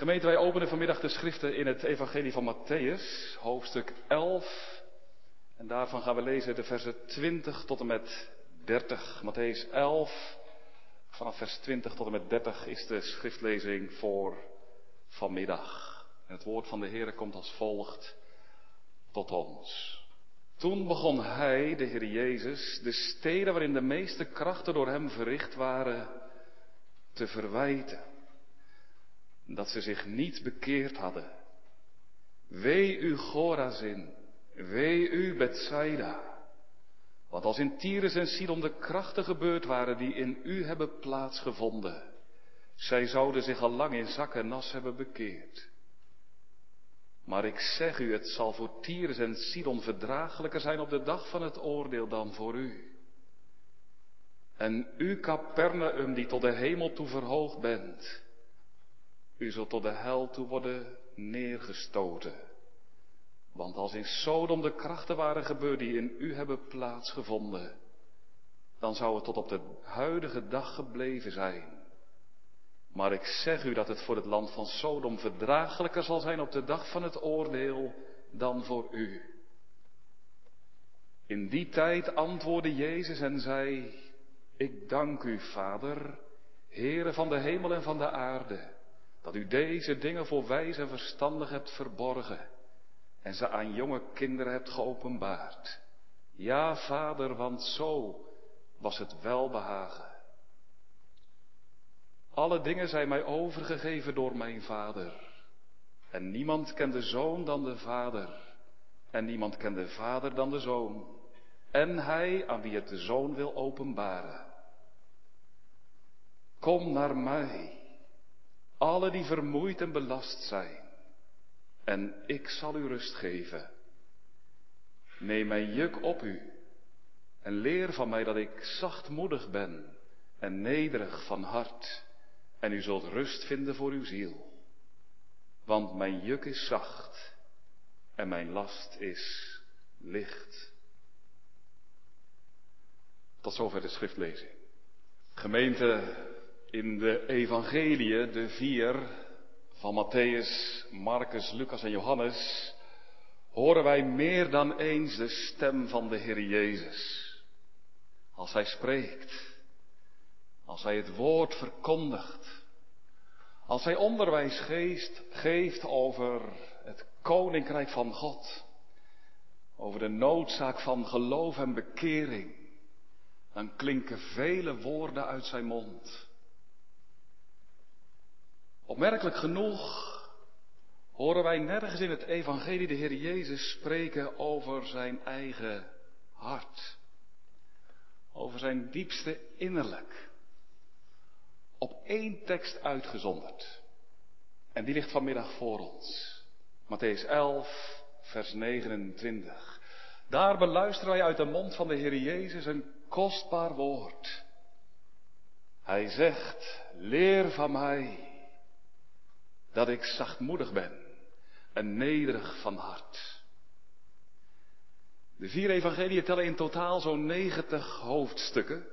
Gemeente, wij openen vanmiddag de schriften in het Evangelie van Matthäus, hoofdstuk 11. En daarvan gaan we lezen de versen 20 tot en met 30. Matthäus 11, vanaf vers 20 tot en met 30 is de schriftlezing voor vanmiddag. Het woord van de Heer komt als volgt tot ons. Toen begon hij, de Heer Jezus, de steden waarin de meeste krachten door hem verricht waren, te verwijten. Dat ze zich niet bekeerd hadden. Wee u Gorazin, wee u Bethsaida. Want als in Tyrus en Sidon de krachten gebeurd waren die in u hebben plaatsgevonden, zij zouden zich al lang in zak en nas hebben bekeerd. Maar ik zeg u, het zal voor Tyrus en Sidon verdraaglijker zijn op de dag van het oordeel dan voor u. En u, Capernaum, die tot de hemel toe verhoogd bent, u zult tot de hel toe worden neergestoten. Want als in Sodom de krachten waren gebeurd die in u hebben plaatsgevonden, dan zou het tot op de huidige dag gebleven zijn. Maar ik zeg u dat het voor het land van Sodom verdraaglijker zal zijn op de dag van het oordeel dan voor u. In die tijd antwoordde Jezus en zei, ik dank u, Vader, Heere van de hemel en van de aarde, dat u deze dingen voor wijs en verstandig hebt verborgen en ze aan jonge kinderen hebt geopenbaard. Ja, Vader, want zo was het welbehagen. Alle dingen zijn mij overgegeven door mijn Vader. En niemand kent de Zoon dan de Vader. En niemand kent de Vader dan de Zoon. En hij aan wie het de Zoon wil openbaren. Kom naar mij, alle die vermoeid en belast zijn, en ik zal u rust geven. Neem mijn juk op u en leer van mij dat ik zachtmoedig ben en nederig van hart en u zult rust vinden voor uw ziel. Want mijn juk is zacht en mijn last is licht. Tot zover de schriftlezing. Gemeente in de Evangelie, de vier van Matthäus, Marcus, Lucas en Johannes, horen wij meer dan eens de stem van de Heer Jezus. Als Hij spreekt als hij het woord verkondigt. Als hij onderwijs geeft, geeft over het koninkrijk van God. Over de noodzaak van geloof en bekering. Dan klinken vele woorden uit zijn mond. Opmerkelijk genoeg horen wij nergens in het evangelie de Heer Jezus spreken over zijn eigen hart. Over zijn diepste innerlijk op één tekst uitgezonderd. En die ligt vanmiddag voor ons. Matthäus 11, vers 29. Daar beluisteren wij uit de mond van de Heer Jezus een kostbaar woord. Hij zegt, leer van mij dat ik zachtmoedig ben en nederig van hart. De vier evangeliën tellen in totaal zo'n 90 hoofdstukken.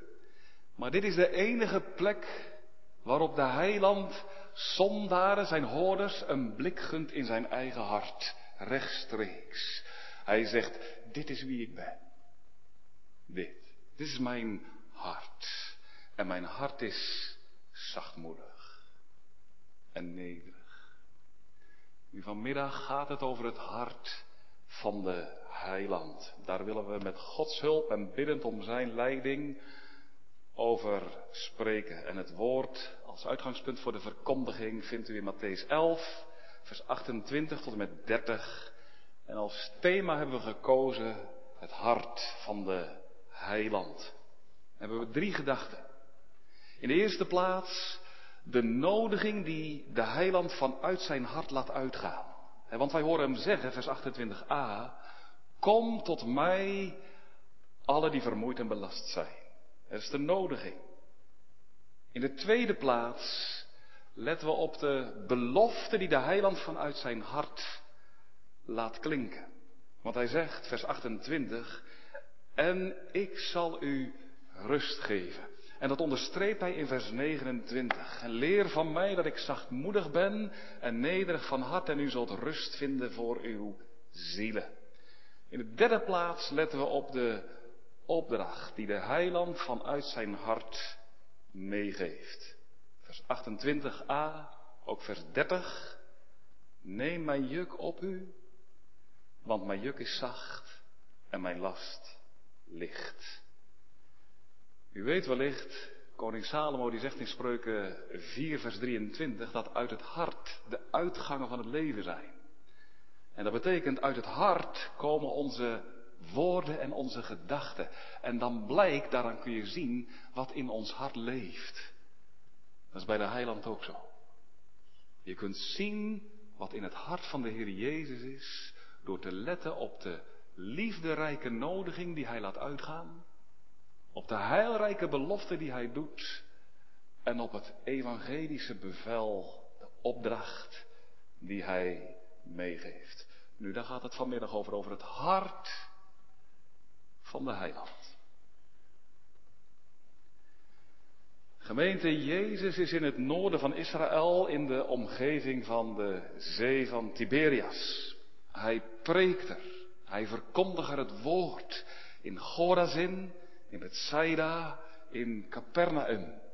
Maar dit is de enige plek waarop de heiland zondaren, zijn hoorders, een blik gunt in zijn eigen hart, rechtstreeks. Hij zegt, dit is wie ik ben. Dit, dit is mijn hart. En mijn hart is zachtmoedig en nederig. Nu vanmiddag gaat het over het hart van de heiland. Daar willen we met Gods hulp en biddend om zijn leiding over spreken. En het woord als uitgangspunt voor de verkondiging vindt u in Matthäus 11, vers 28 tot en met 30. En als thema hebben we gekozen het hart van de heiland. Hebben we drie gedachten. In de eerste plaats de nodiging die de heiland vanuit zijn hart laat uitgaan. Want wij horen hem zeggen, vers 28a, kom tot mij, alle die vermoeid en belast zijn. Dat is de nodiging. In de tweede plaats letten we op de belofte die de heiland vanuit zijn hart laat klinken. Want hij zegt, vers 28, en ik zal u rust geven. En dat onderstreept hij in vers 29. En leer van mij dat ik zachtmoedig ben en nederig van hart en u zult rust vinden voor uw zielen. In de derde plaats letten we op de opdracht die de heiland vanuit zijn hart meegeeft. Vers 28a, ook vers 30. Neem mijn juk op u, want mijn juk is zacht en mijn last licht. U weet wellicht, koning Salomo die zegt in spreuken 4 vers 23 dat uit het hart de uitgangen van het leven zijn. En dat betekent uit het hart komen onze woorden en onze gedachten. En dan blijkt, daaraan kun je zien wat in ons hart leeft. Dat is bij de heiland ook zo. Je kunt zien wat in het hart van de Heer Jezus is door te letten op de liefderijke nodiging die Hij laat uitgaan, op de heilrijke belofte die Hij doet en op het evangelische bevel, de opdracht die Hij meegeeft. Nu, daar gaat het vanmiddag over, over het hart van de heiland. Gemeente Jezus is in het noorden van Israël in de omgeving van de zee van Tiberias. Hij preekt er, hij verkondigt er het woord in Gorazin, in Bethsaida, in Capernaum.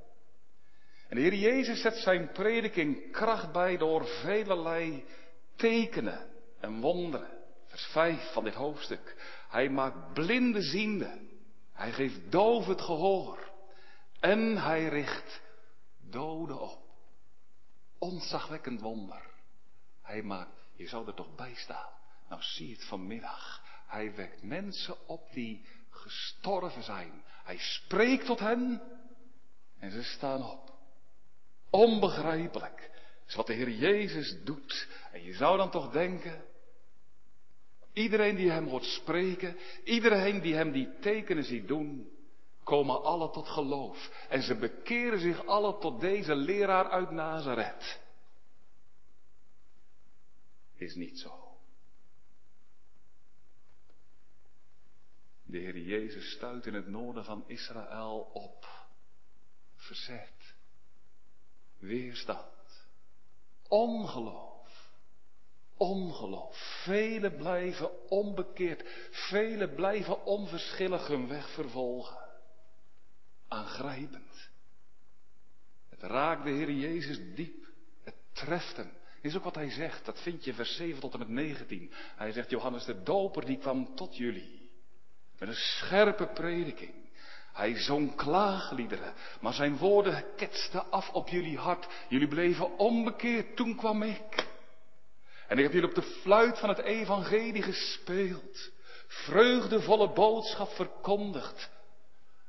En de Heer Jezus zet zijn prediking kracht bij door velelei tekenen en wonderen. Vers 5 van dit hoofdstuk. Hij maakt blinde ziende. Hij geeft doof het gehoor. En hij richt doden op. Ontzagwekkend wonder. Hij maakt, je zou er toch bij staan. Nou zie het vanmiddag. Hij wekt mensen op die gestorven zijn. Hij spreekt tot hen en ze staan op. Onbegrijpelijk is wat de Heer Jezus doet. En je zou dan toch denken, iedereen die hem hoort spreken, iedereen die hem die tekenen ziet doen, komen alle tot geloof. En ze bekeren zich alle tot deze leraar uit Nazareth. Is niet zo. De Heer Jezus stuit in het noorden van Israël op verzet, weerstand, ongeloof. Ongeloof. Velen blijven onbekeerd. Velen blijven onverschillig hun weg vervolgen aangrijpend. Het raakt de Heer Jezus diep. Het treft hem. Is ook wat hij zegt. Dat vind je vers 7 tot en met 19. Hij zegt, Johannes de Doper die kwam tot jullie. Met een scherpe prediking. Hij zong klaagliederen, maar zijn woorden ketsten af op jullie hart. Jullie bleven onbekeerd, toen kwam ik. En ik heb jullie op de fluit van het evangelie gespeeld. Vreugdevolle boodschap verkondigd.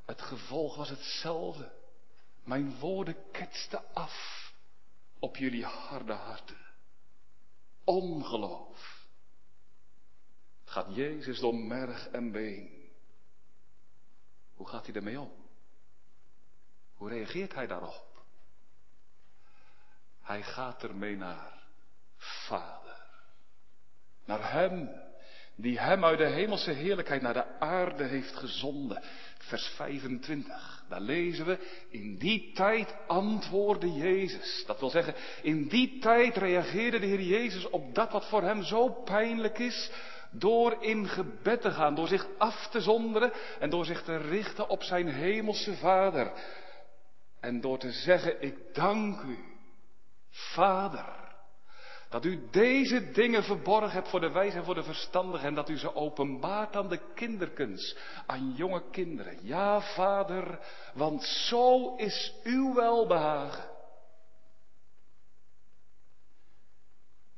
Het gevolg was hetzelfde. Mijn woorden ketsten af op jullie harde harten. Ongeloof. Gaat Jezus door merg en been. Hoe gaat hij ermee om? Hoe reageert hij daarop? Hij gaat ermee naar Vader. Naar Hem, die Hem uit de hemelse heerlijkheid naar de aarde heeft gezonden vers 25. Daar lezen we, in die tijd antwoordde Jezus. Dat wil zeggen, in die tijd reageerde de Heer Jezus op dat wat voor hem zo pijnlijk is, door in gebed te gaan, door zich af te zonderen en door zich te richten op zijn hemelse Vader. En door te zeggen, ik dank u, Vader, dat u deze dingen verborgen hebt voor de wijze en voor de verstandigen en dat u ze openbaart aan de kinderkens, aan jonge kinderen. Ja, vader, want zo is uw welbehagen.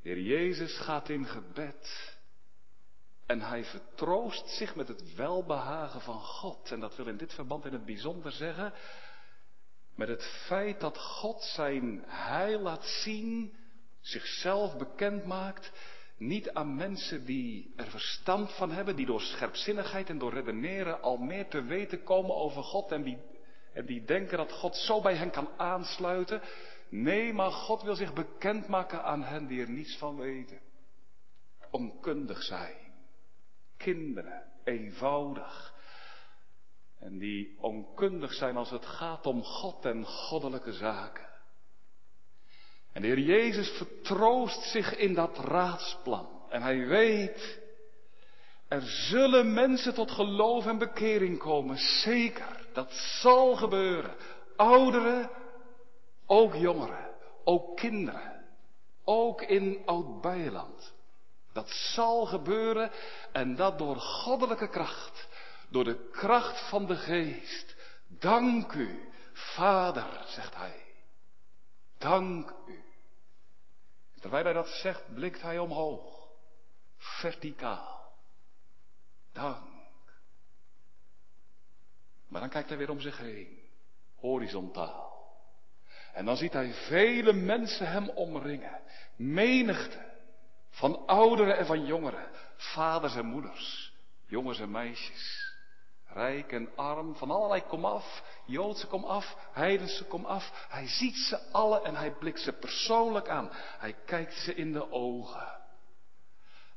Heer Jezus gaat in gebed en hij vertroost zich met het welbehagen van God. En dat wil in dit verband in het bijzonder zeggen, met het feit dat God zijn heil laat zien zichzelf bekend maakt, niet aan mensen die er verstand van hebben, die door scherpzinnigheid en door redeneren al meer te weten komen over God en die, en die denken dat God zo bij hen kan aansluiten. Nee, maar God wil zich bekendmaken aan hen die er niets van weten. Onkundig zijn. Kinderen, eenvoudig. En die onkundig zijn als het gaat om God en goddelijke zaken. En de Heer Jezus vertroost zich in dat raadsplan. En hij weet, er zullen mensen tot geloof en bekering komen. Zeker, dat zal gebeuren. Ouderen, ook jongeren, ook kinderen. Ook in Oud-Beijerland. Dat zal gebeuren en dat door goddelijke kracht. Door de kracht van de geest. Dank u, Vader, zegt hij. Dank u. Terwijl hij dat zegt, blikt hij omhoog. Verticaal. Dank. Maar dan kijkt hij weer om zich heen. Horizontaal. En dan ziet hij vele mensen hem omringen. Menigte. Van ouderen en van jongeren. Vaders en moeders. Jongens en meisjes. Rijk en arm, van allerlei komaf. Joodse komaf, heidense komaf. Hij ziet ze alle en hij blikt ze persoonlijk aan. Hij kijkt ze in de ogen.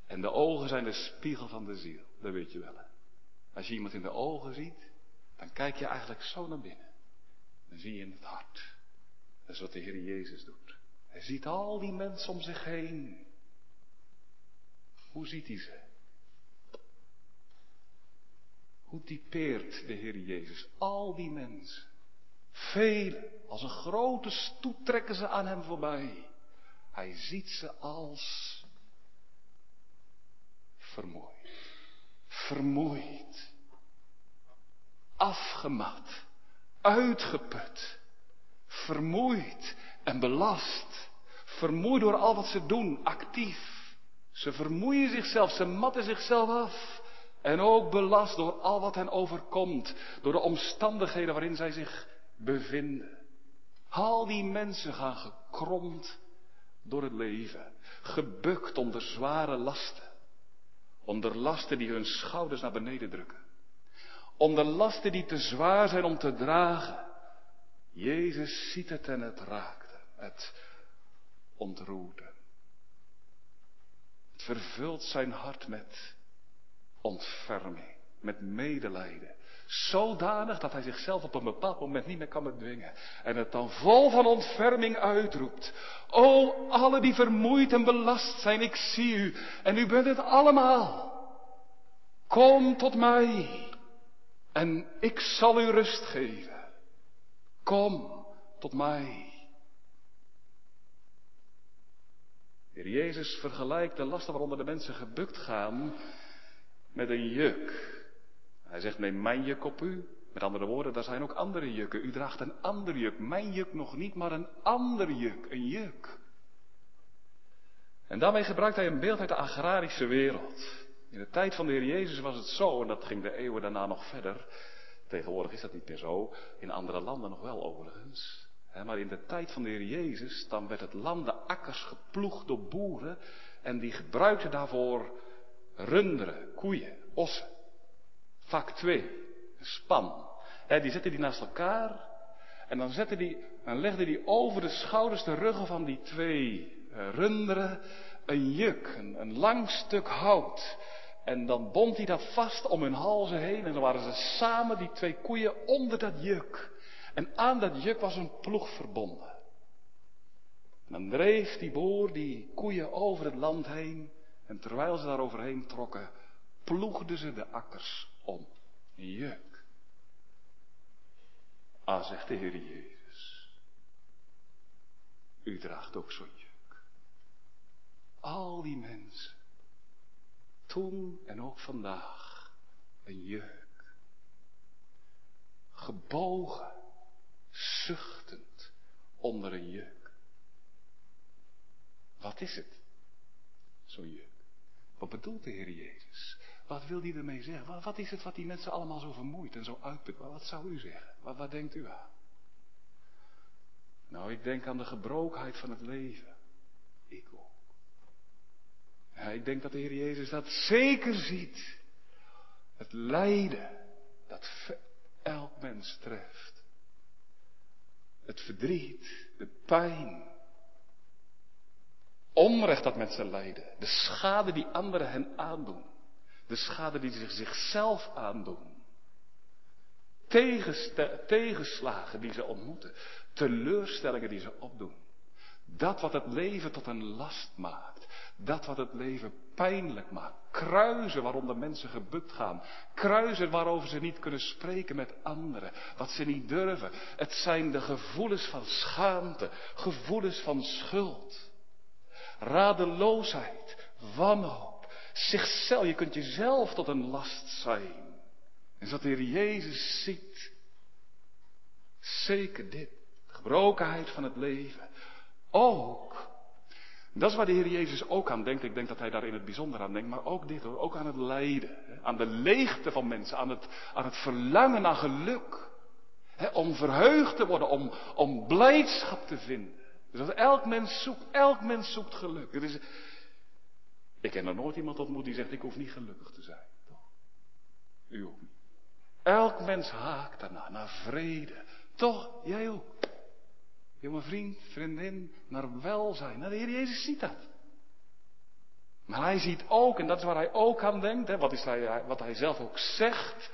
En de ogen zijn de spiegel van de ziel. Dat weet je wel. Als je iemand in de ogen ziet, dan kijk je eigenlijk zo naar binnen. Dan zie je in het hart. Dat is wat de Heer Jezus doet. Hij ziet al die mensen om zich heen. Hoe ziet hij ze? Hoe typeert de Heer Jezus al die mensen? Velen, als een grote stoet trekken ze aan hem voorbij. Hij ziet ze als vermoeid, vermoeid, afgemat, uitgeput, vermoeid en belast, vermoeid door al wat ze doen, actief. Ze vermoeien zichzelf, ze matten zichzelf af. En ook belast door al wat hen overkomt, door de omstandigheden waarin zij zich bevinden. Al die mensen gaan gekromd door het leven, gebukt onder zware lasten, onder lasten die hun schouders naar beneden drukken, onder lasten die te zwaar zijn om te dragen. Jezus ziet het en het raakt het ontroert Het vervult zijn hart met ontferming, met medelijden. Zodanig dat hij zichzelf op een bepaald moment niet meer kan bedwingen. En het dan vol van ontferming uitroept. O, alle die vermoeid en belast zijn, ik zie u. En u bent het allemaal. Kom tot mij. En ik zal u rust geven. Kom tot mij. Heer Jezus vergelijkt de lasten waaronder de mensen gebukt gaan met een juk. Hij zegt, neem mijn juk op u. Met andere woorden, daar zijn ook andere jukken. U draagt een ander juk. Mijn juk nog niet, maar een ander juk. Een juk. En daarmee gebruikt hij een beeld uit de agrarische wereld. In de tijd van de Heer Jezus was het zo, en dat ging de eeuwen daarna nog verder. Tegenwoordig is dat niet meer zo. In andere landen nog wel overigens. Maar in de tijd van de Heer Jezus, dan werd het land, de akkers, geploegd door boeren. En die gebruikten daarvoor runderen, koeien, ossen. Vaak twee, een span. die zetten die naast elkaar en dan, zetten die, legden die over de schouders, de ruggen van die twee uh, runderen, een juk, een, een lang stuk hout. En dan bond hij dat vast om hun halzen heen en dan waren ze samen, die twee koeien, onder dat juk. En aan dat juk was een ploeg verbonden. En dan dreef die boer die koeien over het land heen. En terwijl ze daar overheen trokken, ploegden ze de akkers om. Juk. Ah, zegt de Heer Jezus. U draagt ook zo'n juk. Al die mensen. Toen en ook vandaag. Een juk. Gebogen. Zuchtend. Onder een juk. Wat is het? Zo'n juk. Wat bedoelt de Heer Jezus? Wat wil hij ermee zeggen? Wat, is het wat die mensen allemaal zo vermoeit en zo uitput? Wat zou u zeggen? Wat, wat denkt u aan? Nou, ik denk aan de gebrokenheid van het leven. Ik ook. Ik denk dat de Heer Jezus dat zeker ziet. Het lijden dat elk mens treft. Het verdriet, de pijn, onrecht dat mensen lijden. De schade die anderen hen aandoen. De schade die ze zichzelf aandoen. tegenslagen die ze ontmoeten, teleurstellingen die ze opdoen. Dat wat het leven tot een last maakt. Dat wat het leven pijnlijk maakt. Kruizen waaronder mensen gebukt gaan. Kruizen waarover ze niet kunnen spreken met anderen. Wat ze niet durven. Het zijn de gevoelens van schaamte. Gevoelens van schuld. Radeloosheid. Wanhoop. Zichzelf. Je kunt jezelf tot een last zijn. En dat de Heer Jezus ziet. Zeker dit. De gebrokenheid van het leven. Ook. Dat is waar de Heer Jezus ook aan denkt. Ik denk dat hij daar in het bijzonder aan denkt. Maar ook dit hoor. Ook aan het lijden. Aan de leegte van mensen. Aan het, aan het verlangen naar geluk. om verheugd te worden. Om, om blijdschap te vinden. Dus dat elk mens zoekt. Elk mens zoekt geluk. is, ik heb nog nooit iemand ontmoet die zegt ik hoef niet gelukkig te zijn. Toch? U ook niet. Elk mens haakt daarna. Naar vrede. Toch? Jij ook. Jonge vriend, vriendin, naar welzijn. Nou, de Heer Jezus ziet dat. Maar hij ziet ook, en dat is waar hij ook aan denkt, hè, wat, is hij, wat hij zelf ook zegt.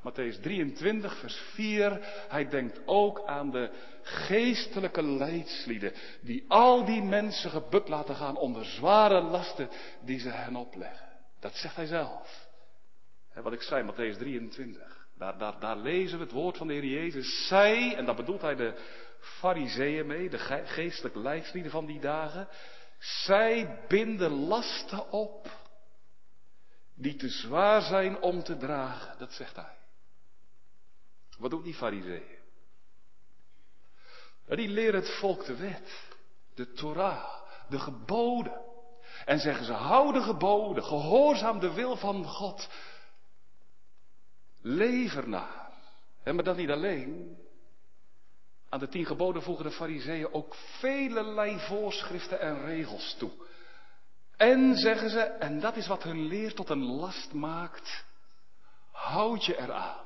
Matthäus 23, vers 4. Hij denkt ook aan de geestelijke leidslieden. Die al die mensen gebukt laten gaan onder zware lasten die ze hen opleggen. Dat zegt hij zelf. En wat ik zei, Matthäus 23. Daar, daar, daar lezen we het woord van de Heer Jezus. Zij, en daar bedoelt hij de fariseeën mee, de geestelijke leidslieden van die dagen. Zij binden lasten op die te zwaar zijn om te dragen. Dat zegt hij. Wat doen die fariseeën? Die leren het volk de wet, de Torah, de geboden. En zeggen ze, hou de geboden, gehoorzaam de wil van God. Leef ernaar. Maar dat niet alleen. Aan de tien geboden voegen de fariseeën ook velelei voorschriften en regels toe. En zeggen ze, en dat is wat hun leer tot een last maakt, houd je eraan.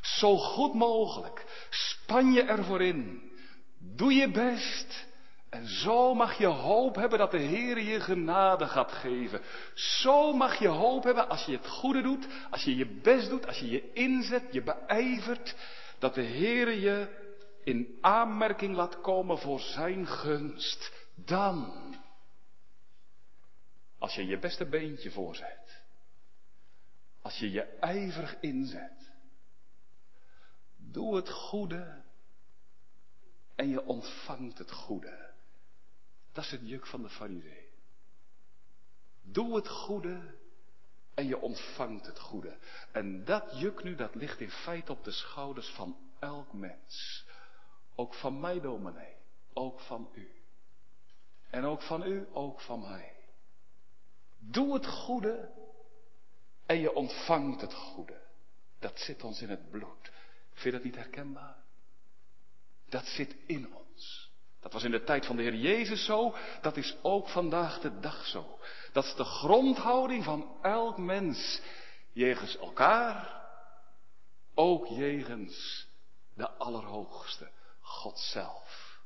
Zo goed mogelijk, span je ervoor in, doe je best. En zo mag je hoop hebben dat de Heer je genade gaat geven. Zo mag je hoop hebben als je het goede doet, als je je best doet, als je je inzet, je beijvert, dat de Heer je in aanmerking laat komen voor zijn gunst, dan, als je je beste beentje voorzet, als je je ijverig inzet, doe het goede en je ontvangt het goede. Dat is het juk van de farisee. Doe het goede en je ontvangt het goede. En dat juk nu, dat ligt in feite op de schouders van elk mens. Ook van mij, dominee. Ook van u. En ook van u, ook van mij. Doe het goede en je ontvangt het goede. Dat zit ons in het bloed. Vind je dat niet herkenbaar? Dat zit in ons. Dat was in de tijd van de Heer Jezus zo, dat is ook vandaag de dag zo. Dat is de grondhouding van elk mens, jegens elkaar, ook jegens de Allerhoogste. God zelf.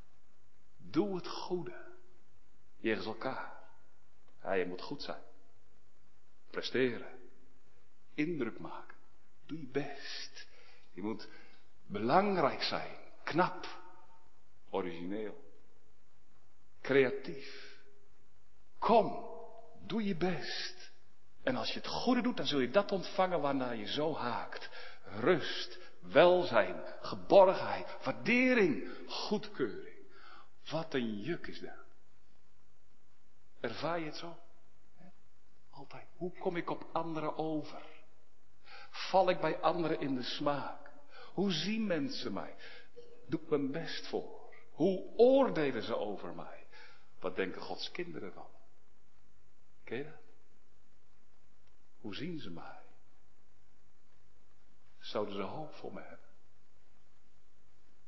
Doe het goede. Jegens elkaar. Ja, je moet goed zijn. Presteren. Indruk maken. Doe je best. Je moet belangrijk zijn. Knap. Origineel. Creatief. Kom. Doe je best. En als je het goede doet, dan zul je dat ontvangen waarnaar je zo haakt. Rust, welzijn, geborgenheid, waardering, goedkeuring. Wat een juk is dat. Ervaar je het zo? Altijd. Hoe kom ik op anderen over? Val ik bij anderen in de smaak? Hoe zien mensen mij? Doe ik mijn best voor? Hoe oordelen ze over mij? Wat denken Gods kinderen van? Ken je dat? Hoe zien ze mij? Zouden ze hoop voor me hebben?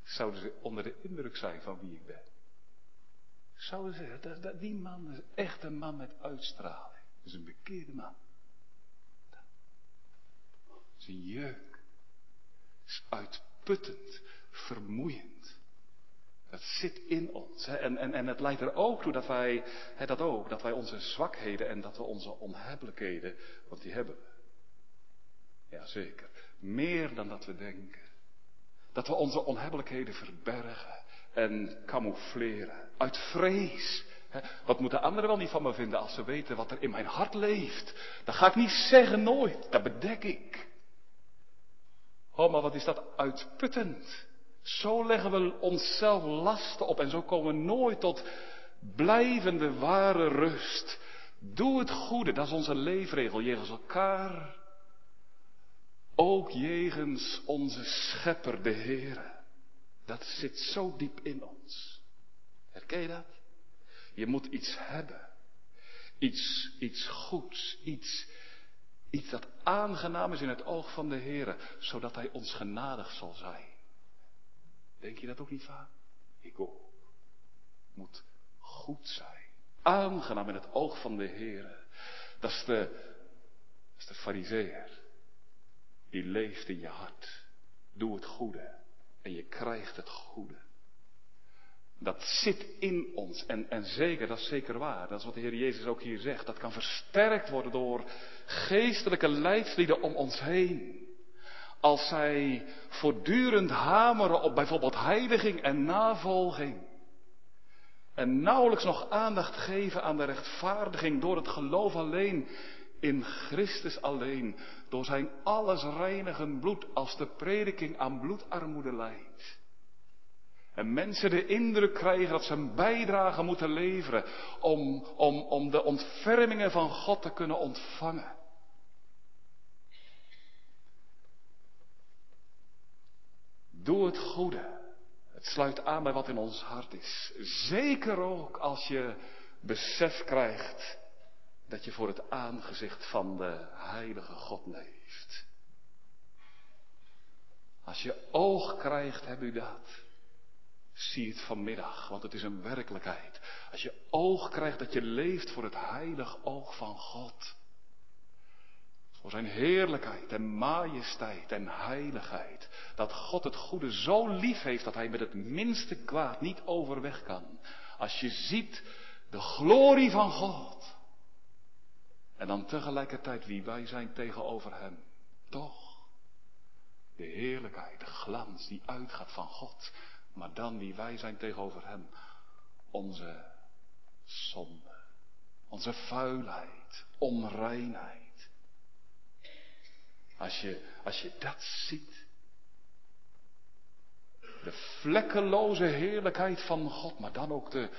Zouden ze onder de indruk zijn van wie ik ben? Zouden ze dat, die man is echt een man met uitstraling. Dat is een bekeerde man. Dat is een jeuk. Dat is uitputtend, vermoeiend. Dat zit in ons. En, en, en het leidt er ook toe dat wij, hè, dat ook, dat wij onze zwakheden en dat we onze onhebbelijkheden, want die hebben we. Jazeker. Meer dan dat we denken. Dat we onze onhebbelijkheden verbergen en camoufleren. Uit vrees. Wat moeten anderen wel niet van me vinden als ze weten wat er in mijn hart leeft? Dat ga ik niet zeggen nooit. Dat bedek ik. Oh, maar wat is dat uitputtend. Zo leggen we onszelf lasten op en zo komen we nooit tot blijvende ware rust. Doe het goede, dat is onze leefregel, jegens elkaar. Ook jegens onze schepper, de Heere. Dat zit zo diep in ons. Herken je dat? Je moet iets hebben. Iets, iets goeds. Iets, iets dat aangenaam is in het oog van de Heere. Zodat Hij ons genadig zal zijn. Denk je dat ook niet vaak? Ik ook. Moet goed zijn. Aangenaam in het oog van de Heer. Dat is de, dat is de fariseer. Die leeft in je hart. Doe het goede. En je krijgt het goede. Dat zit in ons. En, en zeker, dat is zeker waar. Dat is wat de Heer Jezus ook hier zegt. Dat kan versterkt worden door geestelijke leidslieden om ons heen. Als zij voortdurend hameren op bijvoorbeeld heiliging en navolging. En nauwelijks nog aandacht geven aan de rechtvaardiging door het geloof alleen in Christus alleen. Door zijn alles reinigen bloed als de prediking aan bloedarmoede leidt. En mensen de indruk krijgen dat ze een bijdrage moeten leveren om, om, om de ontfermingen van God te kunnen ontvangen. Doe het goede. Het sluit aan bij wat in ons hart is. Zeker ook als je besef krijgt dat je voor het aangezicht van de heilige God leeft. Als je oog krijgt, heb u dat. Zie het vanmiddag, want het is een werkelijkheid. Als je oog krijgt dat je leeft voor het heilig oog van God. Voor zijn heerlijkheid en majesteit en heiligheid. Dat God het goede zo lief heeft dat hij met het minste kwaad niet overweg kan. Als je ziet de glorie van God. En dan tegelijkertijd wie wij zijn tegenover hem. Toch. De heerlijkheid, de glans die uitgaat van God. Maar dan wie wij zijn tegenover hem. Onze zonde. Onze vuilheid. Onreinheid. Als je, als je dat ziet. De vlekkeloze heerlijkheid van God, maar dan ook de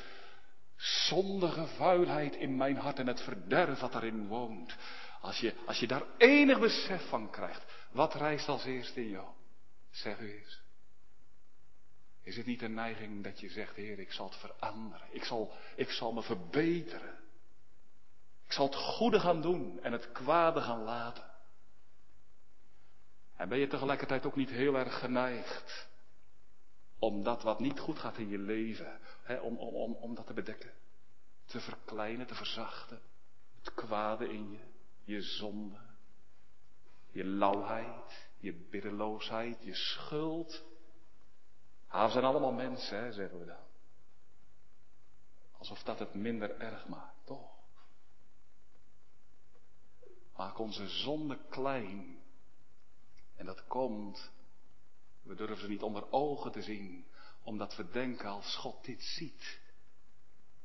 zondige vuilheid in mijn hart en het verderf wat daarin woont. Als je, als je daar enig besef van krijgt, wat rijst als eerste in jou? Zeg u eens. Is het niet een neiging dat je zegt, Heer, ik zal het veranderen. Ik zal, ik zal me verbeteren. Ik zal het goede gaan doen en het kwade gaan laten. En ben je tegelijkertijd ook niet heel erg geneigd om dat wat niet goed gaat in je leven, hè, om, om, om, om dat te bedekken, te verkleinen, te verzachten, het kwade in je, je zonde, je lauwheid, je biddeloosheid, je schuld. Ah, we zijn allemaal mensen, hè, zeggen we dan. Alsof dat het minder erg maakt, toch? Maak onze zonde klein en dat komt, we durven ze niet onder ogen te zien, omdat we denken als God dit ziet.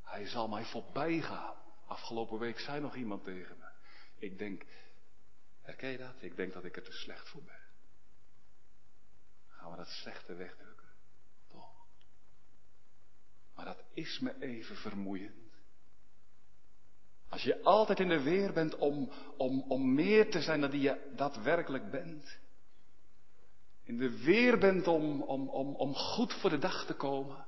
Hij zal mij voorbij gaan. Afgelopen week zei nog iemand tegen me. Ik denk, herken je dat? Ik denk dat ik er te slecht voor ben. Gaan we dat slechte wegdrukken? Toch? Maar dat is me even vermoeiend. Als je altijd in de weer bent om, om, om meer te zijn dan die je daadwerkelijk bent in de weer bent om, om, om, om goed voor de dag te komen.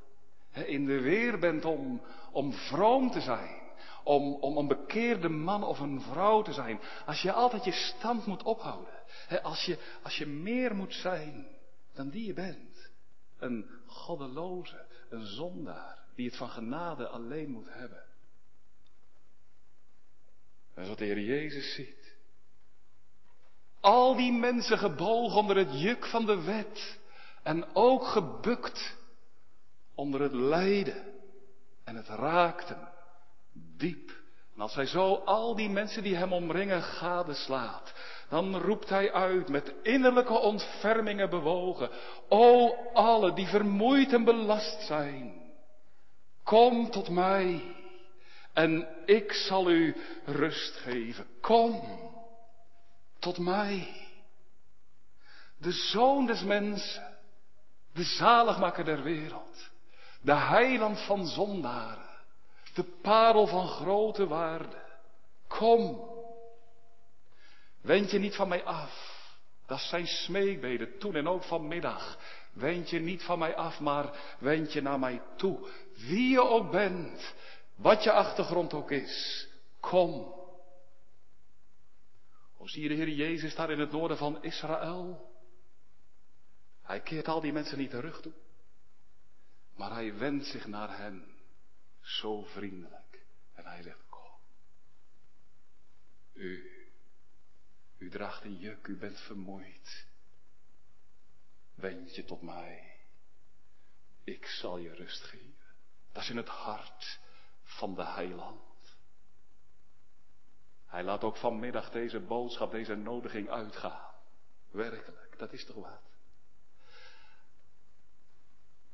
In de weer bent om, om vroom te zijn. Om, om een bekeerde man of een vrouw te zijn. Als je altijd je stand moet ophouden. Als je, als je meer moet zijn dan die je bent. Een goddeloze, een zondaar. Die het van genade alleen moet hebben. Dat is wat de Heer Jezus ziet. Al die mensen gebogen onder het juk van de wet. En ook gebukt onder het lijden en het raakten diep En als hij zo al die mensen die hem omringen gadeslaat, dan roept hij uit met innerlijke ontfermingen bewogen. O alle die vermoeid en belast zijn, kom tot mij en ik zal u rust geven. Kom tot mij. De zoon des mensen, de zaligmaker der wereld, de heiland van zondaren, de parel van grote waarde. Kom, wend je niet van mij af. Dat zijn smeekbeden toen en ook vanmiddag. Wend je niet van mij af, maar wend je naar mij toe. Wie je ook bent, wat je achtergrond ook is, kom. Hoe zie je de Heer Jezus daar in het noorden van Israël? Hij keert al die mensen niet terug toe. Maar hij wendt zich naar hen. Zo vriendelijk. En hij zegt, kom. U, u draagt een juk, u bent vermoeid. Wend je tot mij. Ik zal je rust geven. Dat is in het hart van de heiland. Hij laat ook vanmiddag deze boodschap, deze nodiging uitgaan. Werkelijk, dat is toch wat?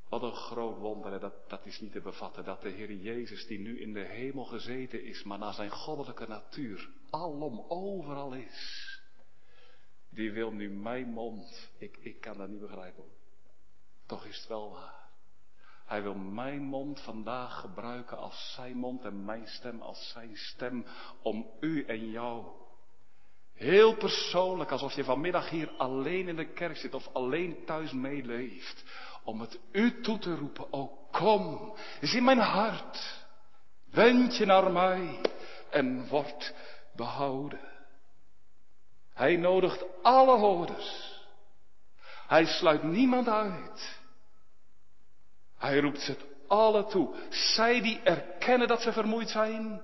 Wat een groot wonder, dat, dat is niet te bevatten, dat de Heer Jezus, die nu in de hemel gezeten is, maar naar zijn goddelijke natuur alom overal is, die wil nu mijn mond, ik, ik kan dat niet begrijpen. Toch is het wel waar. Hij wil mijn mond vandaag gebruiken als zijn mond en mijn stem als zijn stem om u en jou. Heel persoonlijk, alsof je vanmiddag hier alleen in de kerk zit of alleen thuis meeleeft. Om het u toe te roepen, oh kom, is in mijn hart. Wend je naar mij en word behouden. Hij nodigt alle hoorders. Hij sluit niemand uit. Hij roept ze alle toe. Zij die erkennen dat ze vermoeid zijn.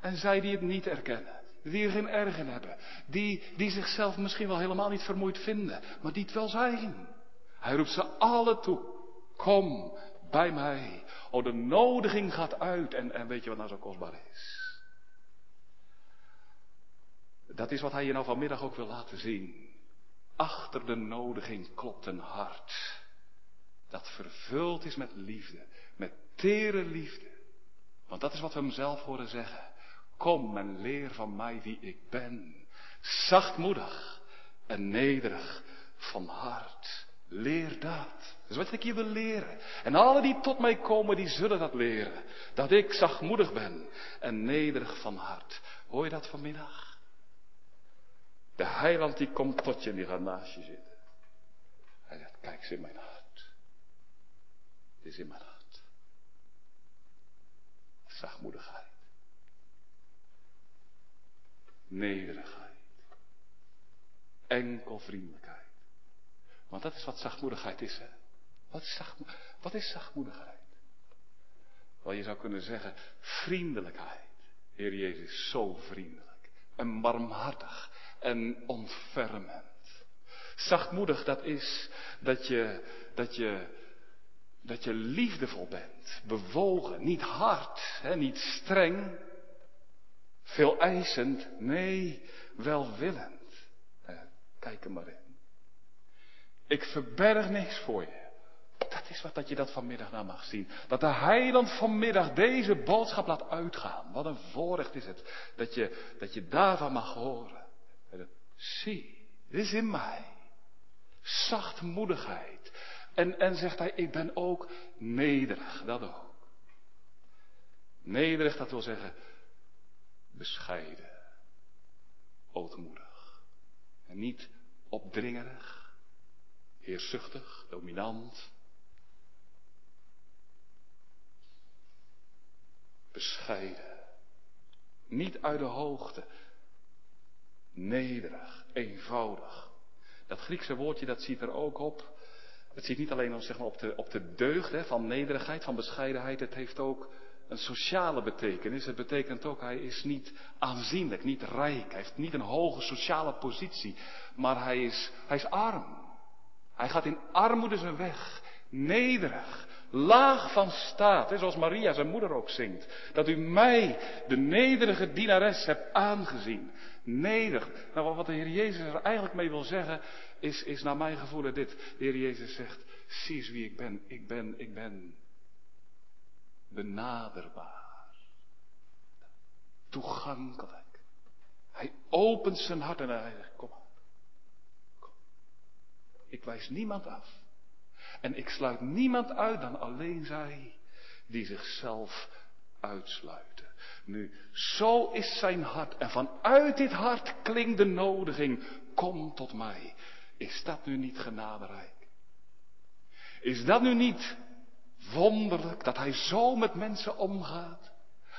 En zij die het niet erkennen. Die er geen erg in hebben. Die, die zichzelf misschien wel helemaal niet vermoeid vinden. Maar die het wel zijn. Hij roept ze alle toe. Kom bij mij. Oh, de nodiging gaat uit. En, en weet je wat nou zo kostbaar is? Dat is wat hij je nou vanmiddag ook wil laten zien. Achter de nodiging klopt een hart dat vervuld is met liefde, met tere liefde. Want dat is wat we hem zelf horen zeggen. Kom en leer van mij wie ik ben. Zachtmoedig en nederig van hart. Leer dat. Dat is wat ik je wil leren. En alle die tot mij komen, die zullen dat leren. Dat ik zachtmoedig ben en nederig van hart. Hoor je dat vanmiddag? De heiland die komt tot je en die gaat naast je zitten. Hij zegt, kijk eens in mijn hart. Is in mijn hart. Zachtmoedigheid. Nederigheid. Enkel vriendelijkheid. Want dat is wat zachtmoedigheid is, hè? Wat is, zachtmo wat is zachtmoedigheid? Wel, je zou kunnen zeggen, vriendelijkheid. Heer Jezus, zo vriendelijk. En barmhartig. En ontfermend. Zachtmoedig, dat is dat je, dat je dat je liefdevol bent, bewogen, niet hard, hè, niet streng, veel eisend, nee, welwillend. Eh, kijk er maar in. Ik verberg niks voor je. Dat is wat dat je dat vanmiddag nou mag zien. Dat de heiland vanmiddag deze boodschap laat uitgaan. Wat een voorrecht is het dat je, dat je daarvan mag horen. zie, dit is in mij. Zachtmoedigheid en, en zegt hij, ik ben ook nederig, dat ook. Nederig, dat wil zeggen bescheiden, ootmoedig. En niet opdringerig, heerzuchtig, dominant. Bescheiden. Niet uit de hoogte. Nederig, eenvoudig. Dat Griekse woordje, dat ziet er ook op het zit niet alleen maar, op, de, op de deugd hè, van nederigheid, van bescheidenheid. Het heeft ook een sociale betekenis. Het betekent ook, hij is niet aanzienlijk, niet rijk. Hij heeft niet een hoge sociale positie. Maar hij is, hij is arm. Hij gaat in armoede zijn weg. Nederig. laag van staat, zoals Maria zijn moeder ook zingt. Dat u mij, de nederige dienares, hebt aangezien. Nederig. Nou, wat de Heer Jezus er eigenlijk mee wil zeggen, is, is naar mijn gevoel dit. De Heer Jezus zegt, zie wie ik ben. Ik ben, ik ben benaderbaar. Toegankelijk. Hij opent zijn hart en hij zegt, kom Kom. Ik wijs niemand af. En ik sluit niemand uit dan alleen zij die zichzelf uitsluiten. Nu, zo is zijn hart. En vanuit dit hart klinkt de nodiging, kom tot mij. Is dat nu niet genaderijk? Is dat nu niet wonderlijk dat hij zo met mensen omgaat?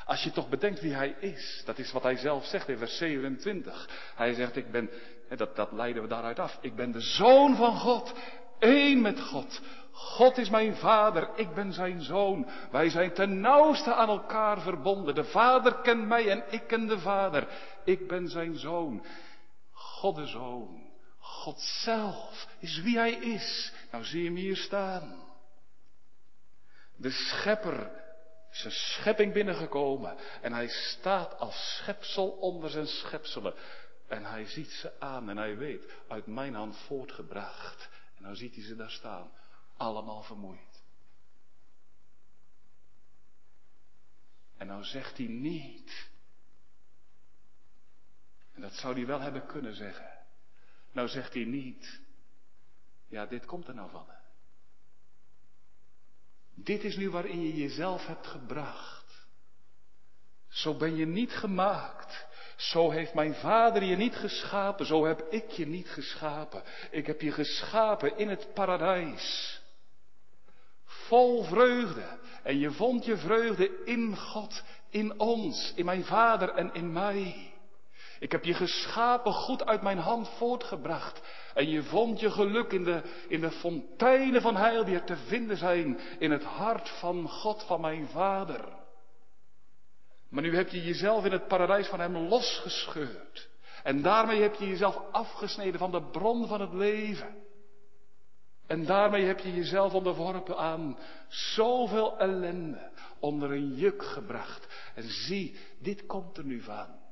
Als je toch bedenkt wie hij is, dat is wat hij zelf zegt in vers 27. Hij zegt, ik ben, dat, dat leiden we daaruit af, ik ben de zoon van God, één met God. God is mijn vader, ik ben zijn zoon. Wij zijn ten nauwste aan elkaar verbonden. De vader kent mij en ik ken de vader. Ik ben zijn zoon. God de zoon. God zelf is wie hij is. Nou zie je hem hier staan. De schepper is zijn schepping binnengekomen en hij staat als schepsel onder zijn schepselen. En hij ziet ze aan en hij weet, uit mijn hand voortgebracht. En nou ziet hij ze daar staan, allemaal vermoeid. En nou zegt hij niet, en dat zou hij wel hebben kunnen zeggen. Nou zegt hij niet, ja dit komt er nou van. Dit is nu waarin je jezelf hebt gebracht. Zo ben je niet gemaakt. Zo heeft mijn vader je niet geschapen. Zo heb ik je niet geschapen. Ik heb je geschapen in het paradijs. Vol vreugde. En je vond je vreugde in God, in ons, in mijn vader en in mij. Ik heb je geschapen goed uit mijn hand voortgebracht. En je vond je geluk in de, in de fonteinen van heil die er te vinden zijn in het hart van God, van mijn Vader. Maar nu heb je jezelf in het paradijs van Hem losgescheurd. En daarmee heb je jezelf afgesneden van de bron van het leven. En daarmee heb je jezelf onderworpen aan zoveel ellende, onder een juk gebracht. En zie, dit komt er nu van.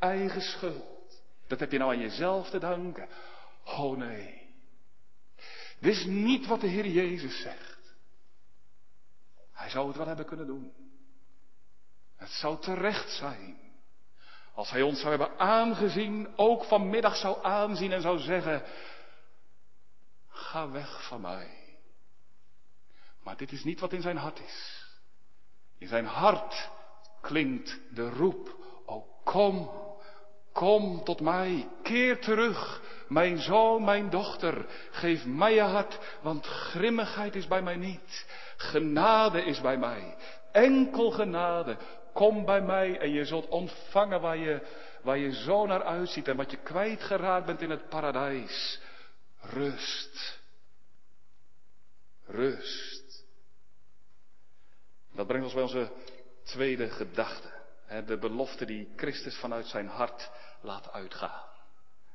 Eigen schuld. Dat heb je nou aan jezelf te danken. Oh nee. Dit is niet wat de Heer Jezus zegt. Hij zou het wel hebben kunnen doen. Het zou terecht zijn. Als hij ons zou hebben aangezien, ook vanmiddag zou aanzien en zou zeggen, ga weg van mij. Maar dit is niet wat in zijn hart is. In zijn hart klinkt de roep, o kom, Kom tot mij, keer terug, mijn zoon, mijn dochter, geef mij je hart, want grimmigheid is bij mij niet. Genade is bij mij, enkel genade. Kom bij mij en je zult ontvangen waar je, waar je zo naar uitziet en wat je kwijtgeraakt bent in het paradijs. Rust. Rust. Dat brengt ons bij onze tweede gedachte. De belofte die Christus vanuit zijn hart laat uitgaan.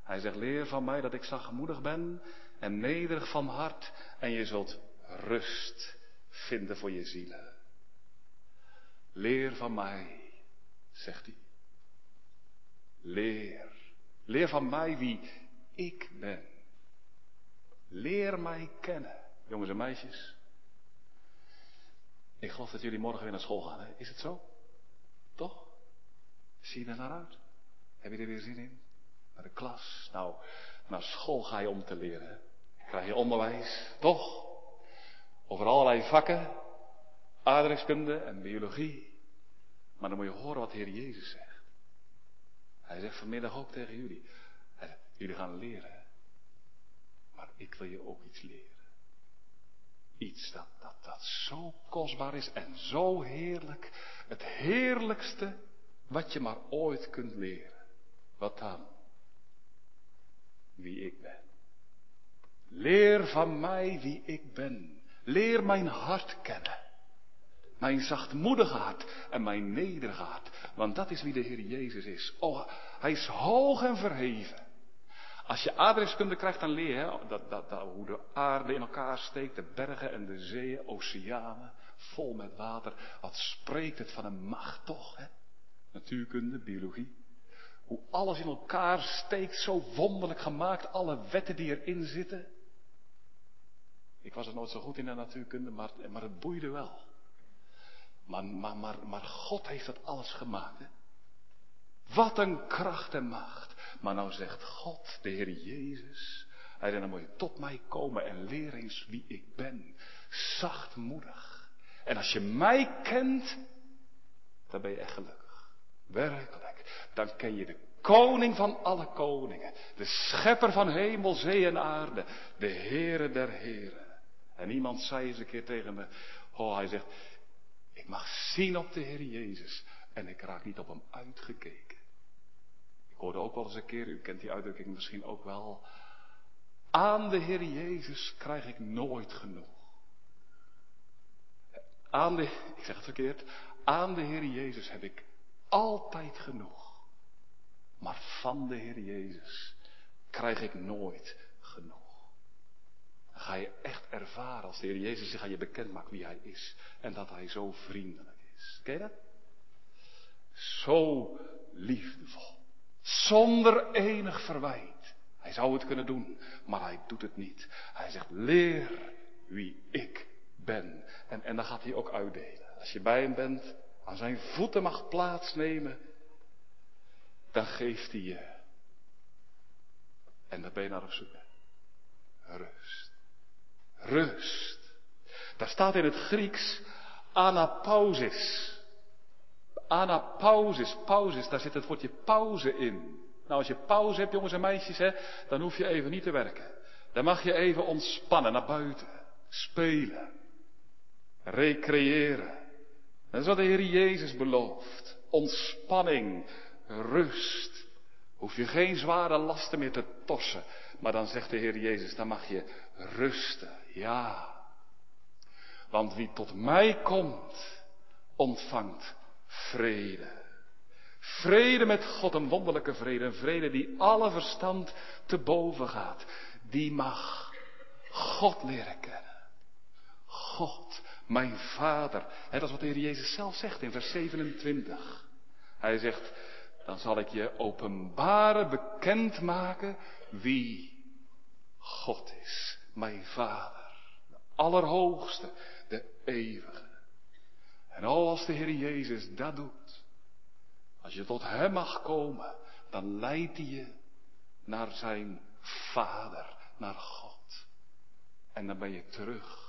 Hij zegt, leer van mij dat ik zachtmoedig ben en nederig van hart en je zult rust vinden voor je zielen. Leer van mij, zegt hij. Leer. Leer van mij wie ik ben. Leer mij kennen, jongens en meisjes. Ik geloof dat jullie morgen weer naar school gaan. Is het zo? Zie je er naar uit? Heb je er weer zin in? Naar de klas? Nou, naar school ga je om te leren. Krijg je onderwijs, toch? Over allerlei vakken, aardrijkskunde en biologie. Maar dan moet je horen wat de Heer Jezus zegt. Hij zegt vanmiddag ook tegen jullie. Jullie gaan leren. Maar ik wil je ook iets leren. Iets dat, dat, dat zo kostbaar is en zo heerlijk. Het heerlijkste wat je maar ooit kunt leren. Wat dan? Wie ik ben. Leer van mij wie ik ben. Leer mijn hart kennen. Mijn zachtmoedige hart en mijn nederige hart. Want dat is wie de Heer Jezus is. Oh, hij is hoog en verheven. Als je aardrijkskunde krijgt, dan leer dat, dat, dat, hoe de aarde in elkaar steekt, de bergen en de zeeën, oceanen, vol met water. Wat spreekt het van een macht toch, hè? Natuurkunde, biologie. Hoe alles in elkaar steekt, zo wonderlijk gemaakt, alle wetten die erin zitten. Ik was er nooit zo goed in de natuurkunde, maar, maar het boeide wel. Maar, maar, maar, God heeft dat alles gemaakt. Wat een kracht en macht. Maar nou zegt God, de Heer Jezus, hij zei, dan moet je tot mij komen en leer eens wie ik ben. Zachtmoedig. En als je mij kent, dan ben je echt gelukkig. Werkelijk. Dan ken je de koning van alle koningen. De schepper van hemel, zee en aarde. De Heere der Heren. En iemand zei eens een keer tegen me, oh hij zegt, ik mag zien op de Heer Jezus en ik raak niet op hem uitgekeken. Ik hoorde ook wel eens een keer, u kent die uitdrukking misschien ook wel, aan de Heer Jezus krijg ik nooit genoeg. Aan de, ik zeg het verkeerd, aan de Heer Jezus heb ik altijd genoeg. Maar van de Heer Jezus krijg ik nooit genoeg. Dan ga je echt ervaren als de Heer Jezus zich aan je bekend maakt wie Hij is. En dat Hij zo vriendelijk is. Ken je dat? Zo liefdevol. Zonder enig verwijt. Hij zou het kunnen doen, maar hij doet het niet. Hij zegt, leer wie ik ben. En, en dan gaat hij ook uitdelen. Als je bij hem bent, aan zijn voeten mag plaatsnemen, dan geeft hij je. En dan ben je naar op zoek. Rust. Rust. Daar staat in het Grieks anapausis. Anapausis, pausis, daar zit het woordje pauze in. Nou, als je pauze hebt, jongens en meisjes, hè, dan hoef je even niet te werken. Dan mag je even ontspannen, naar buiten, spelen, recreëren. Dat is wat de Heer Jezus belooft. Ontspanning, rust. Hoef je geen zware lasten meer te torsen. Maar dan zegt de Heer Jezus, dan mag je rusten. Ja. Want wie tot mij komt, ontvangt vrede. Vrede met God, een wonderlijke vrede. Een vrede die alle verstand te boven gaat. Die mag God leren kennen. God, mijn Vader. dat is wat de Heer Jezus zelf zegt in vers 27. Hij zegt, dan zal ik je openbaren, bekendmaken wie God is. Mijn Vader. De Allerhoogste, de Eeuwige. En als de Heer Jezus dat doet, als je tot Hem mag komen, dan leidt Hij je naar Zijn Vader, naar God. En dan ben je terug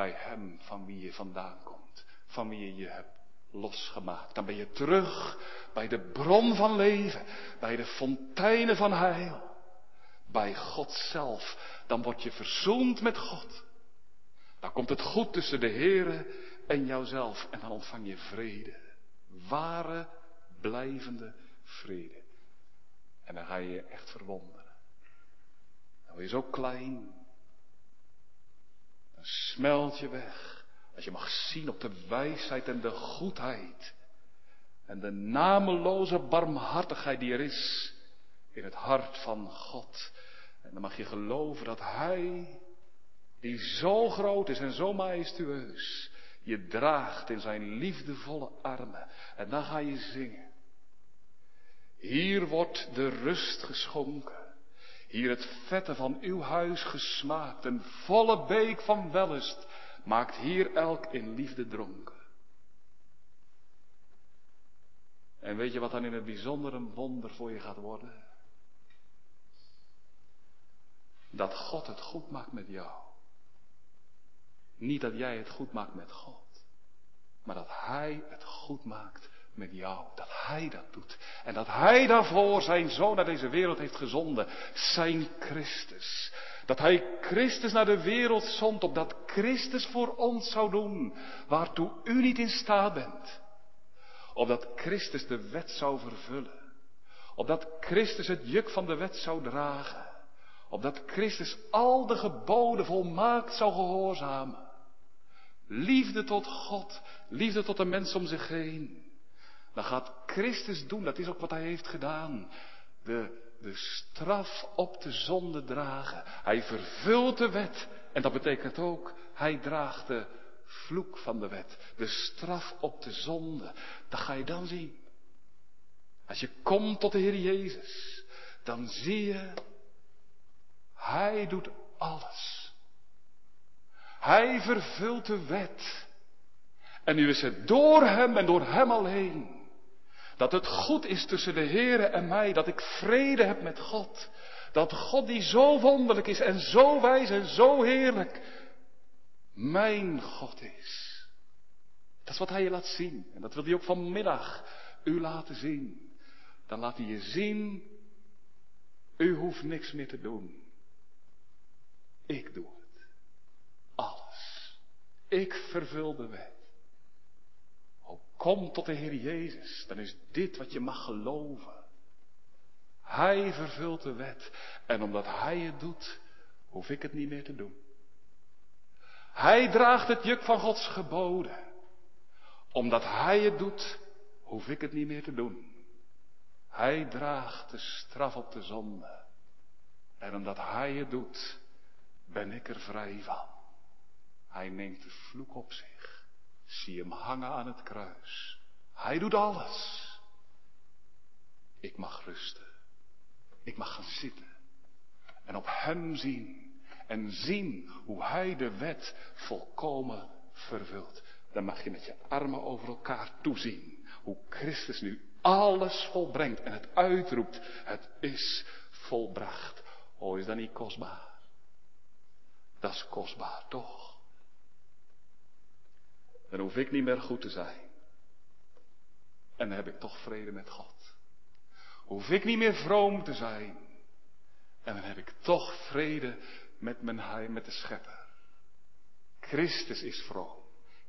bij Hem van wie je vandaan komt, van wie je je hebt losgemaakt. Dan ben je terug bij de bron van leven, bij de fonteinen van heil, bij God zelf. Dan word je verzoend met God. Dan komt het goed tussen de Here en jouzelf. En dan ontvang je vrede. Ware, blijvende vrede. En dan ga je je echt verwonderen. Dan word je zo klein. Smelt je weg. Als je mag zien op de wijsheid en de goedheid. En de nameloze barmhartigheid die er is in het hart van God. En dan mag je geloven dat Hij, die zo groot is en zo majestueus, je draagt in zijn liefdevolle armen. En dan ga je zingen. Hier wordt de rust geschonken. Hier het vette van uw huis gesmaakt. Een volle beek van wellust maakt hier elk in liefde dronken. En weet je wat dan in het bijzonder een wonder voor je gaat worden? Dat God het goed maakt met jou. Niet dat jij het goed maakt met God, maar dat Hij het goed maakt met jou. Dat Hij dat doet. En dat Hij daarvoor zijn zoon naar deze wereld heeft gezonden. Zijn Christus. Dat Hij Christus naar de wereld zond, opdat Christus voor ons zou doen, waartoe u niet in staat bent. Opdat Christus de wet zou vervullen. Opdat Christus het juk van de wet zou dragen. Opdat Christus al de geboden volmaakt zou gehoorzamen. Liefde tot God, liefde tot de mens om zich heen. Dan gaat Christus doen, dat is ook wat hij heeft gedaan. De de straf op de zonde dragen. Hij vervult de wet. En dat betekent ook, hij draagt de vloek van de wet. De straf op de zonde. Dat ga je dan zien. Als je komt tot de Heer Jezus, dan zie je, Hij doet alles. Hij vervult de wet. En nu is het door Hem en door Hem alleen dat het goed is tussen de Heere en mij, dat ik vrede heb met God. Dat God die zo wonderlijk is en zo wijs en zo heerlijk, mijn God is. Dat is wat Hij je laat zien. En dat wil Hij ook vanmiddag u laten zien. Dan laat Hij je zien, u hoeft niks meer te doen. Ik doe het. Alles. Ik vervul de wet. Kom tot de Heer Jezus, dan is dit wat je mag geloven. Hij vervult de wet en omdat Hij het doet, hoef ik het niet meer te doen. Hij draagt het juk van Gods geboden. Omdat Hij het doet, hoef ik het niet meer te doen. Hij draagt de straf op de zonde. En omdat Hij het doet, ben ik er vrij van. Hij neemt de vloek op zich. Zie hem hangen aan het kruis. Hij doet alles. Ik mag rusten. Ik mag gaan zitten. En op hem zien. En zien hoe hij de wet volkomen vervult. Dan mag je met je armen over elkaar toezien. Hoe Christus nu alles volbrengt en het uitroept. Het is volbracht. Oh, is dat niet kostbaar? Dat is kostbaar, toch? Dan hoef ik niet meer goed te zijn. En dan heb ik toch vrede met God. Hoef ik niet meer vroom te zijn. En dan heb ik toch vrede met mijn met de schepper. Christus is vroom.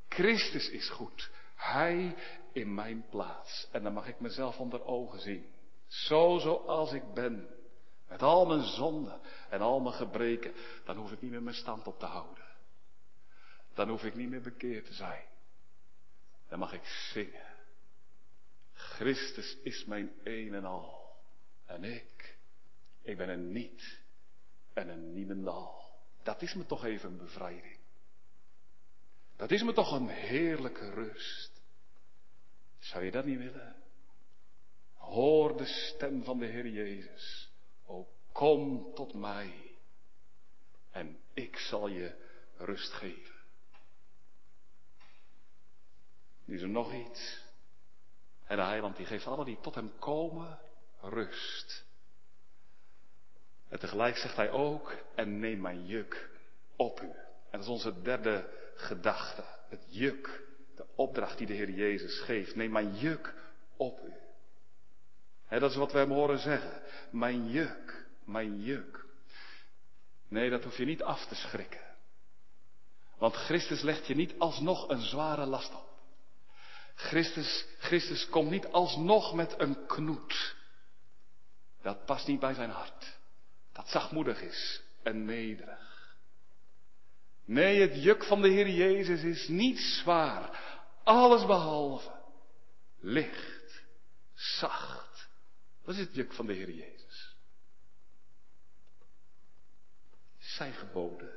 Christus is goed. Hij in mijn plaats. En dan mag ik mezelf onder ogen zien. Zo zoals ik ben. Met al mijn zonden en al mijn gebreken. Dan hoef ik niet meer mijn stand op te houden. Dan hoef ik niet meer bekeerd te zijn. Dan mag ik zingen. Christus is mijn een en al. En ik, ik ben een niet en een niemendal. Dat is me toch even een bevrijding. Dat is me toch een heerlijke rust. Zou je dat niet willen? Hoor de stem van de Heer Jezus. O kom tot mij en ik zal je rust geven. Nu is er nog iets. En de heiland die geeft alle die tot hem komen rust. En tegelijk zegt hij ook, en neem mijn juk op u. En dat is onze derde gedachte. Het juk, de opdracht die de Heer Jezus geeft. Neem mijn juk op u. dat is wat we hem horen zeggen. Mijn juk, mijn juk. Nee, dat hoef je niet af te schrikken. Want Christus legt je niet alsnog een zware last op. Christus, Christus komt niet alsnog met een knoet. Dat past niet bij zijn hart. Dat zachtmoedig is en nederig. Nee, het juk van de Heer Jezus is niet zwaar. Alles behalve. Licht. Zacht. Wat is het juk van de Heer Jezus? Zijn geboden.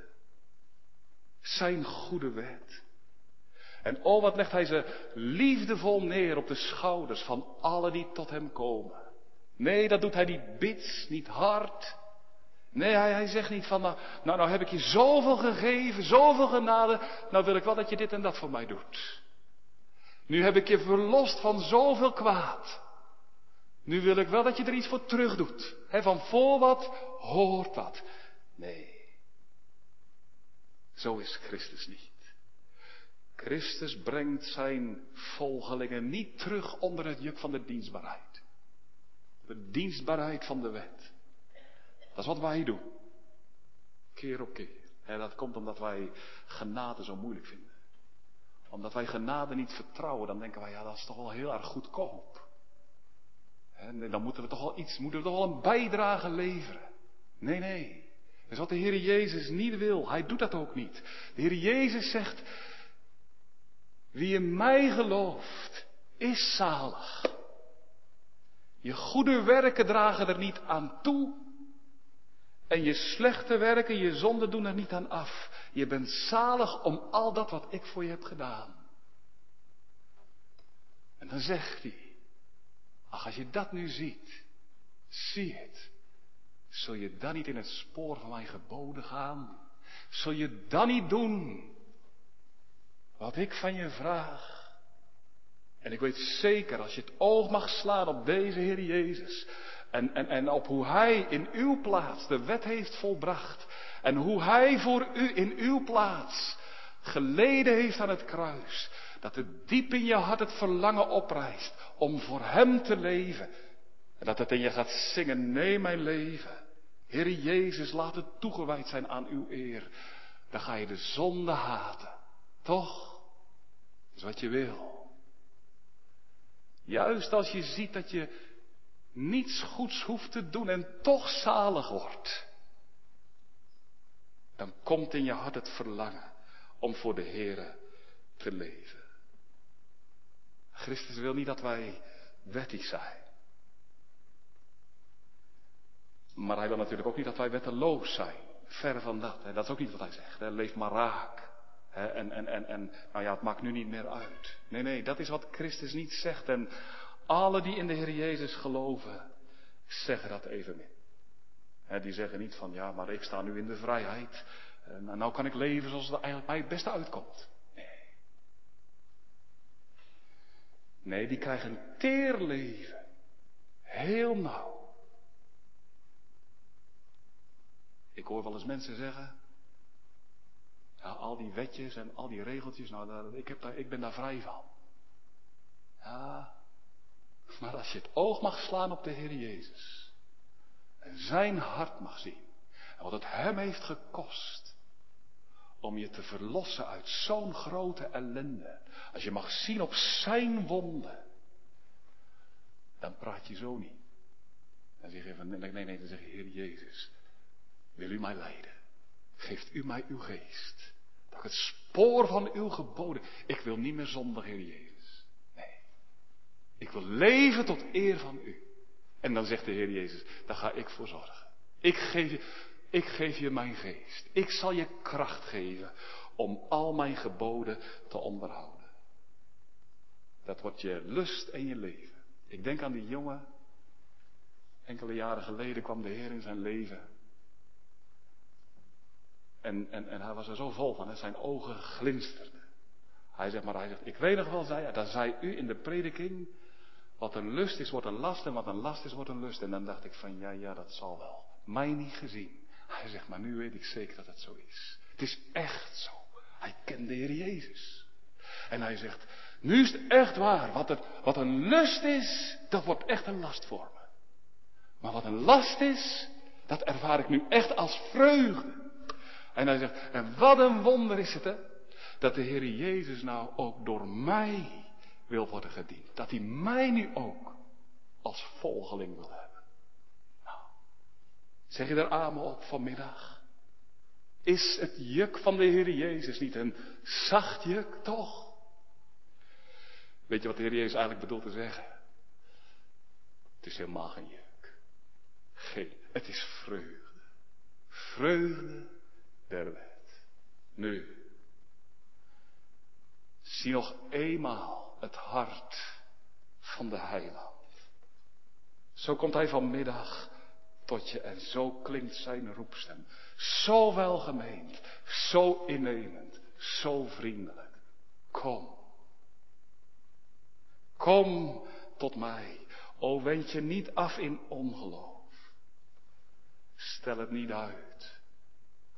Zijn goede wet. En oh, wat legt hij ze liefdevol neer op de schouders van allen die tot hem komen. Nee, dat doet hij niet bits, niet hard. Nee, hij, hij zegt niet van, nou, nou, nou heb ik je zoveel gegeven, zoveel genade, nou wil ik wel dat je dit en dat voor mij doet. Nu heb ik je verlost van zoveel kwaad. Nu wil ik wel dat je er iets voor terug doet. Van voor wat hoort wat. Nee. Zo is Christus niet. Christus brengt zijn volgelingen niet terug onder het juk van de dienstbaarheid. De dienstbaarheid van de wet. Dat is wat wij doen. Keer op keer. En dat komt omdat wij genade zo moeilijk vinden. Omdat wij genade niet vertrouwen, dan denken wij, ja, dat is toch wel heel erg goedkoop. En dan moeten we toch wel iets, moeten we toch wel een bijdrage leveren. Nee, nee. Dat is wat de Heer Jezus niet wil. Hij doet dat ook niet. De Heer Jezus zegt, wie in mij gelooft, is zalig. Je goede werken dragen er niet aan toe. En je slechte werken, je zonde doen er niet aan af. Je bent zalig om al dat wat ik voor je heb gedaan. En dan zegt hij, ach als je dat nu ziet, zie het. Zul je dan niet in het spoor van mijn geboden gaan? Zul je dan niet doen wat ik van je vraag? En ik weet zeker, als je het oog mag slaan op deze Heer Jezus, en, en, en op hoe Hij in uw plaats de wet heeft volbracht, en hoe Hij voor u in uw plaats geleden heeft aan het kruis, dat het diep in je hart het verlangen oprijst om voor Hem te leven. En dat het in je gaat zingen, nee mijn leven, Heer Jezus, laat het toegewijd zijn aan uw eer. Dan ga je de zonde haten. Toch? Is wat je wil. Juist als je ziet dat je niets goeds hoeft te doen en toch zalig wordt. Dan komt in je hart het verlangen om voor de Heere te leven. Christus wil niet dat wij wettig zijn. Maar hij wil natuurlijk ook niet dat wij wetteloos zijn. Ver van dat. Dat is ook niet wat hij zegt. Hè. Leef maar raak. En, en, en, en, nou ja, het maakt nu niet meer uit. Nee, nee, dat is wat Christus niet zegt. En alle die in de Heer Jezus geloven, zeggen dat evenmin. Hè, die zeggen niet van, ja, maar ik sta nu in de vrijheid. En nou kan ik leven zoals het eigenlijk mij het beste uitkomt. Nee. Nee, die krijgen teer leven. Heel nauw. Ik hoor wel eens mensen zeggen, ja, al die wetjes en al die regeltjes, nou, ik, heb daar, ik ben daar vrij van. Ja, maar als je het oog mag slaan op de Heer Jezus en zijn hart mag zien en wat het hem heeft gekost om je te verlossen uit zo'n grote ellende, als je mag zien op zijn wonden, dan praat je zo niet. Dan zeg je van, nee, nee, nee, dan zeg je Heer Jezus, wil u mij leiden? Geeft u mij uw geest? Het spoor van uw geboden. Ik wil niet meer zonder Heer Jezus. Nee. Ik wil leven tot eer van u. En dan zegt de Heer Jezus, daar ga ik voor zorgen. Ik geef je, ik geef je mijn geest. Ik zal je kracht geven om al mijn geboden te onderhouden. Dat wordt je lust en je leven. Ik denk aan die jongen. Enkele jaren geleden kwam de Heer in zijn leven. En, en, en hij was er zo vol van, zijn ogen glinsterden. Hij zegt maar, hij zegt, ik weet nog wel, zei hij, dan zei u in de prediking, wat een lust is, wordt een last en wat een last is, wordt een lust. En dan dacht ik van, ja, ja, dat zal wel. Mij niet gezien. Hij zegt, maar nu weet ik zeker dat het zo is. Het is echt zo. Hij kent de Heer Jezus. En hij zegt, nu is het echt waar. Wat, wat een lust is, dat wordt echt een last voor me. Maar wat een last is, dat ervaar ik nu echt als vreugde. En hij zegt, en wat een wonder is het hè, dat de Heer Jezus nou ook door mij wil worden gediend. Dat hij mij nu ook als volgeling wil hebben. Nou, zeg je daar amen op vanmiddag? Is het juk van de Heer Jezus niet een zacht juk, toch? Weet je wat de Heer Jezus eigenlijk bedoelt te zeggen? Het is helemaal geen juk. Geen, het is vreugde. Vreugde Nu, zie nog eenmaal het hart van de heiland. Zo komt hij vanmiddag tot je en zo klinkt zijn roepstem. Zo welgemeend, zo innemend, zo vriendelijk. Kom. Kom tot mij. O wend je niet af in ongeloof. Stel het niet uit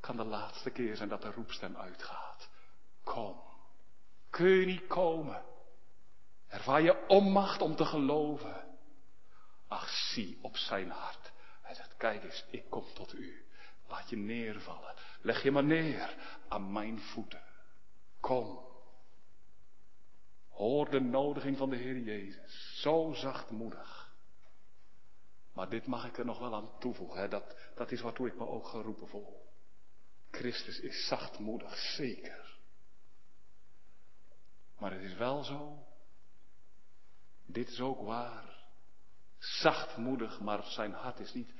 kan de laatste keer zijn dat de roepstem uitgaat. Kom. Kun je niet komen? Ervaar je onmacht om te geloven? Ach, zie op zijn hart. Hij zegt, kijk eens, ik kom tot u. Laat je neervallen. Leg je maar neer aan mijn voeten. Kom. Hoor de nodiging van de Heer Jezus. Zo zachtmoedig. Maar dit mag ik er nog wel aan toevoegen. Hè? Dat, dat is waartoe ik me ook geroepen voel. Christus is zachtmoedig, zeker. Maar het is wel zo, dit is ook waar, Zachtmoedig, maar zijn hart is niet.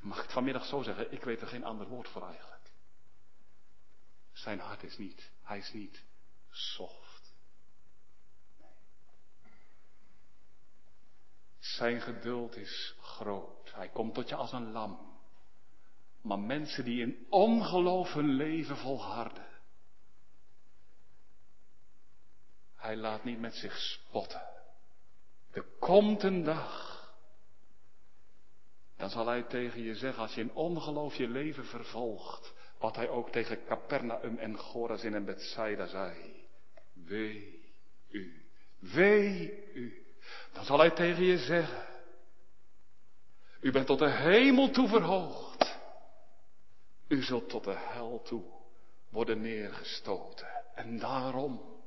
Mag ik vanmiddag zo zeggen? Ik weet er geen ander woord voor eigenlijk. Zijn hart is niet. Hij is niet soft. Nee. Zijn geduld is groot. Hij komt tot je als een lam. Maar mensen die in ongeloof hun leven volharden. Hij laat niet met zich spotten. Er komt een dag. Dan zal hij tegen je zeggen, als je in ongeloof je leven vervolgt, wat hij ook tegen Capernaum en Gorazin en Bethsaida zei. Wee u, wee u. Dan zal hij tegen je zeggen, u bent tot de hemel toe verhoogd. U zult tot de hel toe worden neergestoten. En daarom,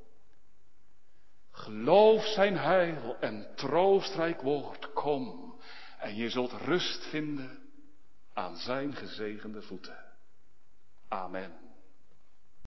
geloof zijn heil en troostrijk woord, kom. En je zult rust vinden aan zijn gezegende voeten. Amen.